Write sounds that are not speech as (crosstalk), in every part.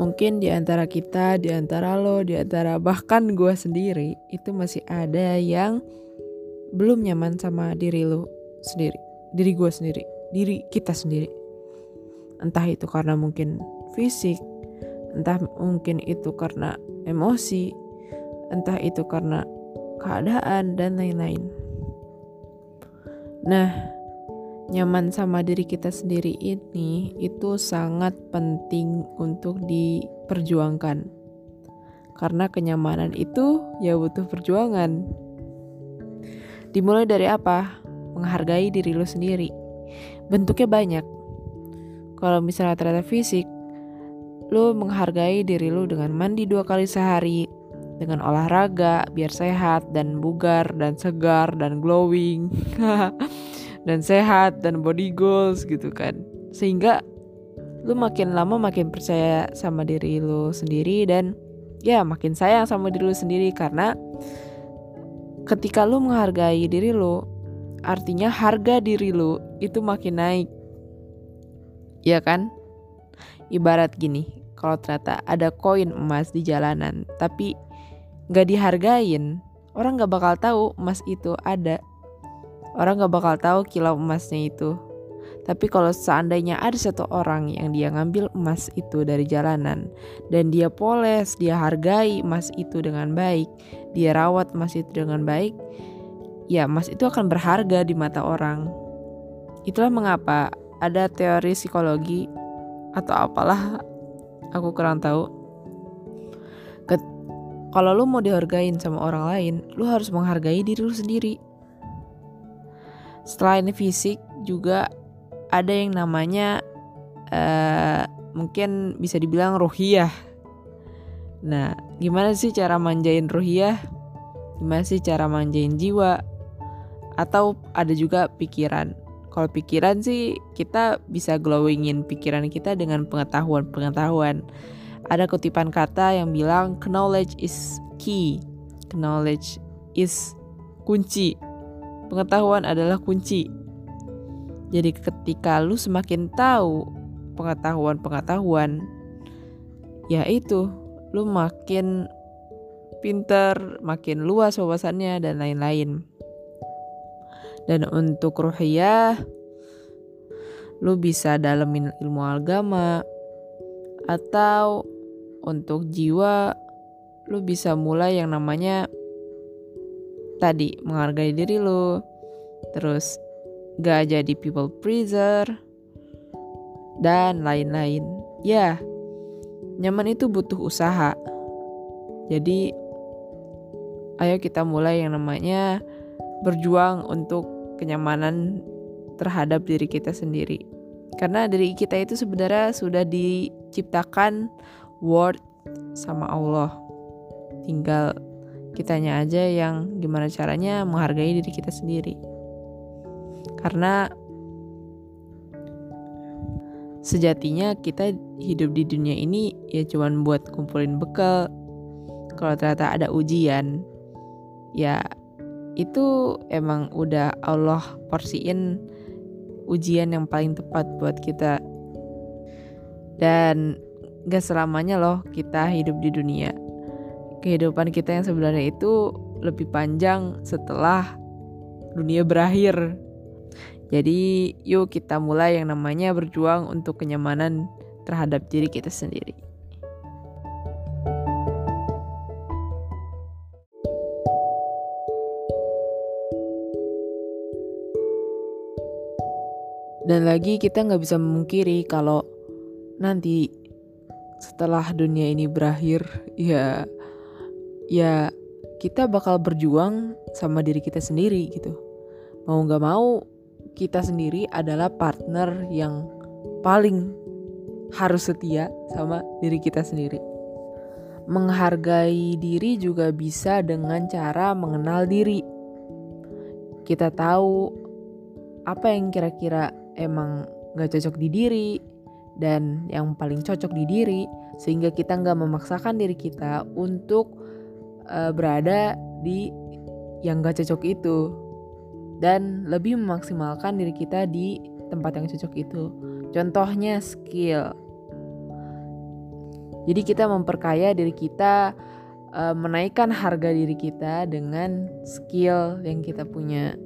mungkin di antara kita, di antara lo, di antara bahkan gue sendiri itu masih ada yang belum nyaman sama diri lo sendiri, diri gue sendiri, diri kita sendiri. Entah itu karena mungkin fisik, entah mungkin itu karena emosi, entah itu karena keadaan dan lain-lain. Nah, nyaman sama diri kita sendiri ini itu sangat penting untuk diperjuangkan. Karena kenyamanan itu ya butuh perjuangan. Dimulai dari apa? Menghargai diri lo sendiri. Bentuknya banyak. Kalau misalnya ternyata fisik, lo menghargai diri lo dengan mandi dua kali sehari, dengan olahraga biar sehat dan bugar dan segar dan glowing. (laughs) dan sehat dan body goals gitu kan. Sehingga lu makin lama makin percaya sama diri lu sendiri dan ya makin sayang sama diri lu sendiri. Karena ketika lu menghargai diri lu artinya harga diri lu itu makin naik. Ya kan? Ibarat gini kalau ternyata ada koin emas di jalanan tapi nggak dihargain orang nggak bakal tahu emas itu ada Orang gak bakal tahu kilau emasnya itu. Tapi kalau seandainya ada satu orang yang dia ngambil emas itu dari jalanan dan dia poles, dia hargai emas itu dengan baik, dia rawat emas itu dengan baik, ya emas itu akan berharga di mata orang. Itulah mengapa ada teori psikologi atau apalah aku kurang tahu. Kalau lu mau dihargain sama orang lain, lu harus menghargai diri lu sendiri Selain fisik juga ada yang namanya uh, mungkin bisa dibilang ruhiyah. Nah, gimana sih cara manjain ruhiyah? Gimana sih cara manjain jiwa? Atau ada juga pikiran. Kalau pikiran sih kita bisa glowingin pikiran kita dengan pengetahuan-pengetahuan. Ada kutipan kata yang bilang knowledge is key. Knowledge is kunci Pengetahuan adalah kunci. Jadi ketika lu semakin tahu pengetahuan-pengetahuan, ya itu lu makin pinter, makin luas wawasannya dan lain-lain. Dan untuk ruhiyah, lu bisa dalemin ilmu agama atau untuk jiwa lu bisa mulai yang namanya tadi menghargai diri lo. Terus gak jadi people pleaser dan lain-lain. Ya nyaman itu butuh usaha. Jadi ayo kita mulai yang namanya berjuang untuk kenyamanan terhadap diri kita sendiri. Karena diri kita itu sebenarnya sudah diciptakan word sama Allah. Tinggal kitanya aja yang gimana caranya menghargai diri kita sendiri. Karena sejatinya kita hidup di dunia ini ya cuman buat kumpulin bekal. Kalau ternyata ada ujian ya itu emang udah Allah porsiin ujian yang paling tepat buat kita. Dan gak selamanya loh kita hidup di dunia kehidupan kita yang sebenarnya itu lebih panjang setelah dunia berakhir. Jadi, yuk kita mulai yang namanya berjuang untuk kenyamanan terhadap diri kita sendiri. Dan lagi kita nggak bisa memungkiri kalau nanti setelah dunia ini berakhir, ya ya kita bakal berjuang sama diri kita sendiri gitu. Mau nggak mau kita sendiri adalah partner yang paling harus setia sama diri kita sendiri. Menghargai diri juga bisa dengan cara mengenal diri. Kita tahu apa yang kira-kira emang gak cocok di diri dan yang paling cocok di diri sehingga kita nggak memaksakan diri kita untuk uh, berada di yang gak cocok itu dan lebih memaksimalkan diri kita di tempat yang cocok itu. Contohnya skill. Jadi kita memperkaya diri kita, uh, menaikkan harga diri kita dengan skill yang kita punya.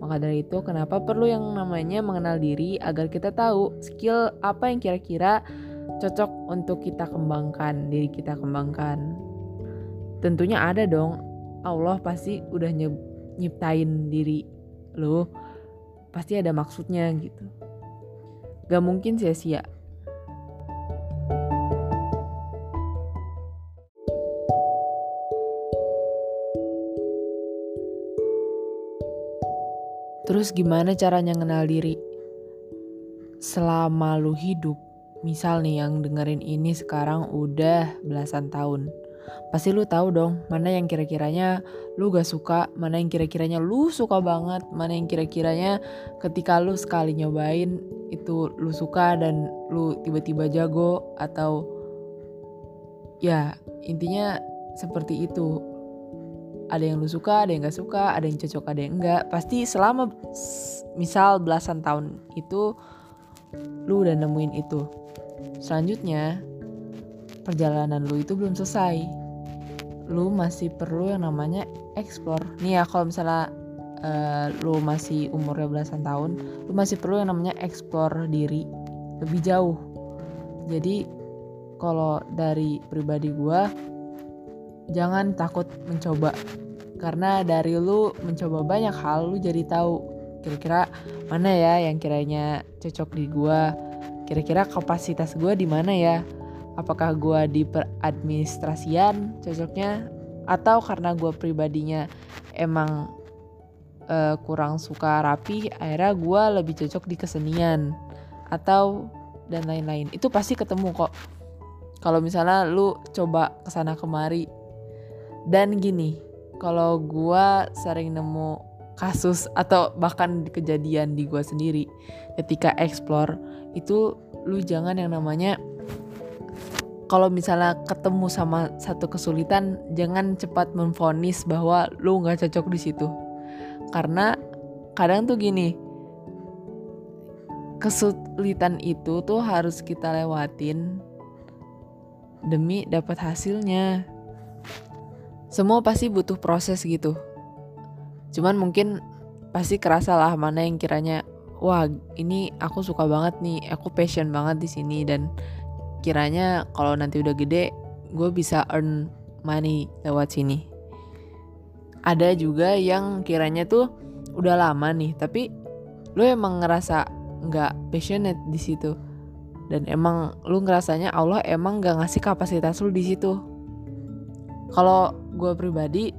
Maka dari itu kenapa perlu yang namanya mengenal diri agar kita tahu skill apa yang kira-kira cocok untuk kita kembangkan, diri kita kembangkan. Tentunya ada dong. Allah pasti udah nyiptain diri lo. Pasti ada maksudnya gitu. Gak mungkin sia-sia. Terus gimana caranya kenal diri? Selama lu hidup, misal nih yang dengerin ini sekarang udah belasan tahun. Pasti lu tahu dong mana yang kira-kiranya lu gak suka, mana yang kira-kiranya lu suka banget, mana yang kira-kiranya ketika lu sekali nyobain itu lu suka dan lu tiba-tiba jago atau ya intinya seperti itu. Ada yang lu suka ada yang gak suka ada yang cocok ada yang enggak. Pasti selama misal belasan tahun itu lu udah nemuin itu. Selanjutnya perjalanan lu itu belum selesai. Lu masih perlu yang namanya explore. Nih ya kalau misalnya uh, lu masih umurnya belasan tahun lu masih perlu yang namanya explore diri lebih jauh. Jadi kalau dari pribadi gue jangan takut mencoba. Karena dari lu mencoba banyak hal lu jadi tahu kira-kira mana ya yang kiranya cocok di gua kira-kira kapasitas gua di mana ya apakah gua di peradministrasian cocoknya atau karena gua pribadinya emang uh, kurang suka rapi akhirnya gua lebih cocok di kesenian atau dan lain-lain. Itu pasti ketemu kok. Kalau misalnya lu coba ke sana kemari. Dan gini kalau gue sering nemu kasus atau bahkan kejadian di gue sendiri ketika explore itu lu jangan yang namanya kalau misalnya ketemu sama satu kesulitan jangan cepat memfonis bahwa lu nggak cocok di situ. Karena kadang tuh gini kesulitan itu tuh harus kita lewatin demi dapat hasilnya. Semua pasti butuh proses gitu. Cuman mungkin pasti kerasa lah mana yang kiranya wah ini aku suka banget nih aku passion banget di sini dan kiranya kalau nanti udah gede gue bisa earn money lewat sini. Ada juga yang kiranya tuh udah lama nih tapi lo emang ngerasa nggak passionate di situ. Dan emang lu ngerasanya Allah emang gak ngasih kapasitas lu di situ. Kalau gue pribadi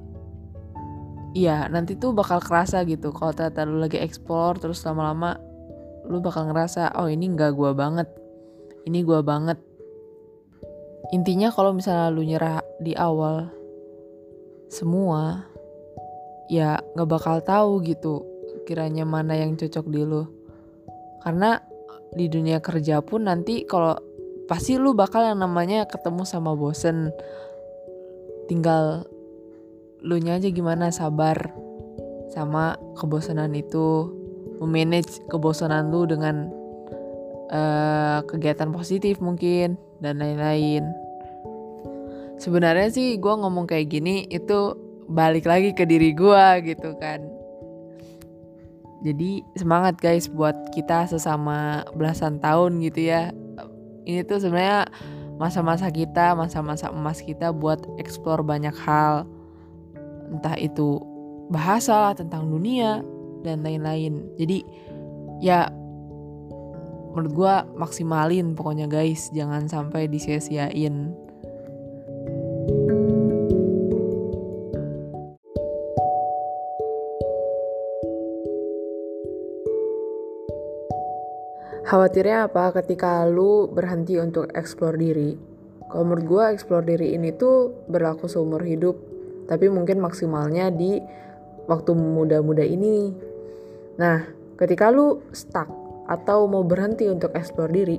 iya nanti tuh bakal kerasa gitu. Kalau ternyata lu lagi explore terus lama-lama lu bakal ngerasa oh ini nggak gue banget. Ini gue banget intinya kalau misalnya lu nyerah di awal semua ya nggak bakal tahu gitu kiranya mana yang cocok di lu. Karena di dunia kerja pun nanti kalau pasti lu bakal yang namanya ketemu sama bosen. Tinggal lu nya aja gimana sabar sama kebosanan itu. Memanage kebosanan lu dengan uh, kegiatan positif mungkin dan lain-lain sebenarnya sih gue ngomong kayak gini itu balik lagi ke diri gue gitu kan jadi semangat guys buat kita sesama belasan tahun gitu ya ini tuh sebenarnya masa-masa kita, masa-masa emas kita buat explore banyak hal. Entah itu bahasa tentang dunia dan lain-lain. Jadi ya menurut gue maksimalin pokoknya guys, jangan sampai disia-siain. Khawatirnya apa ketika lu berhenti untuk explore diri? Kalau menurut gue explore diri ini tuh berlaku seumur hidup, tapi mungkin maksimalnya di waktu muda-muda ini. Nah, ketika lu stuck atau mau berhenti untuk explore diri,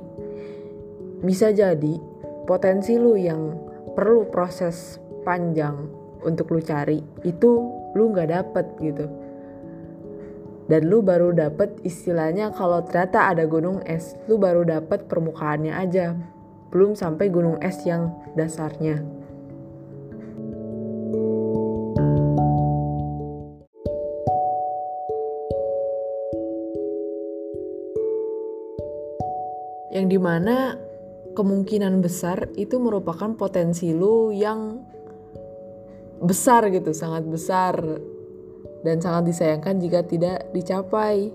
bisa jadi potensi lu yang perlu proses panjang untuk lu cari itu lu nggak dapet gitu dan lu baru dapet istilahnya kalau ternyata ada gunung es lu baru dapet permukaannya aja belum sampai gunung es yang dasarnya. Di mana kemungkinan besar itu merupakan potensi lu yang besar gitu, sangat besar dan sangat disayangkan jika tidak dicapai.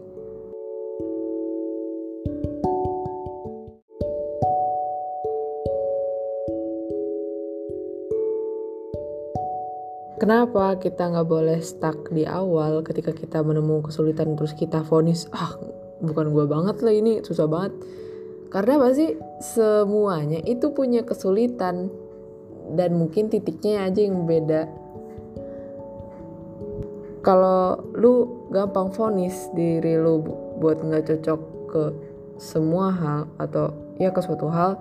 Kenapa kita nggak boleh stuck di awal ketika kita menemukan kesulitan terus kita vonis ah bukan gue banget lah ini susah banget karena pasti semuanya itu punya kesulitan. Dan mungkin titiknya aja yang beda. Kalau lu gampang vonis diri lu buat nggak cocok ke semua hal atau ya ke suatu hal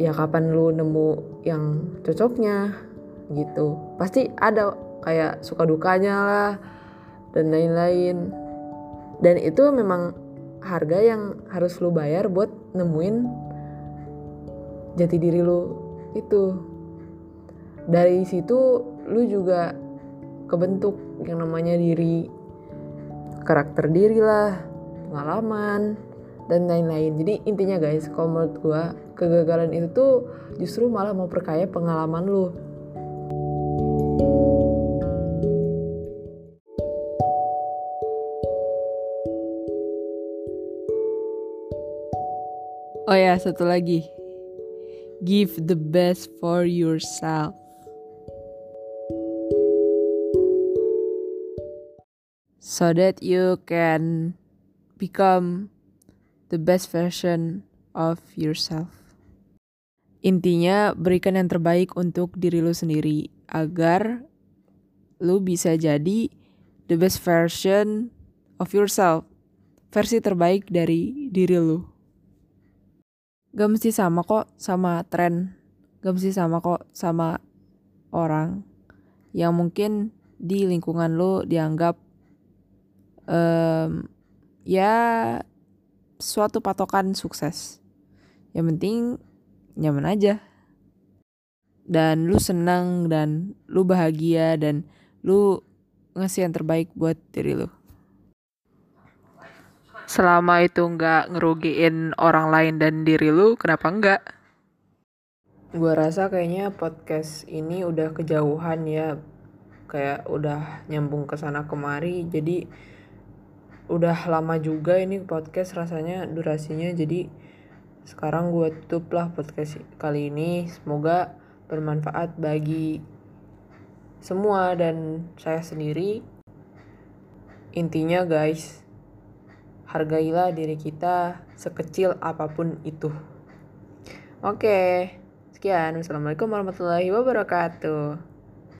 ya kapan lu nemu yang cocoknya gitu. Pasti ada kayak suka dukanya lah dan lain-lain. Dan itu memang harga yang harus lu bayar buat nemuin jati diri lu itu. Dari situ lu juga kebentuk yang namanya diri karakter diri lah pengalaman dan lain-lain. Jadi intinya guys kalau menurut gue kegagalan itu tuh justru malah mau perkaya pengalaman lu Oh ya, satu lagi. Give the best for yourself. So that you can become the best version of yourself. Intinya berikan yang terbaik untuk diri lu sendiri agar lu bisa jadi the best version of yourself. Versi terbaik dari diri lu gak mesti sama kok sama tren. Gak mesti sama kok sama orang yang mungkin di lingkungan lo dianggap um, ya suatu patokan sukses. Yang penting nyaman aja. Dan lu senang dan lu bahagia dan lu ngasih yang terbaik buat diri lu selama itu nggak ngerugiin orang lain dan diri lu kenapa enggak gue rasa kayaknya podcast ini udah kejauhan ya. Kayak udah nyambung ke sana kemari jadi udah lama juga ini podcast rasanya durasinya. Jadi sekarang gue tutup lah podcast kali ini. Semoga bermanfaat bagi semua dan saya sendiri. Intinya guys hargailah diri kita sekecil apa pun itu. Oke, sekian. Wassalamualaikum warahmatullahi wabarakatuh.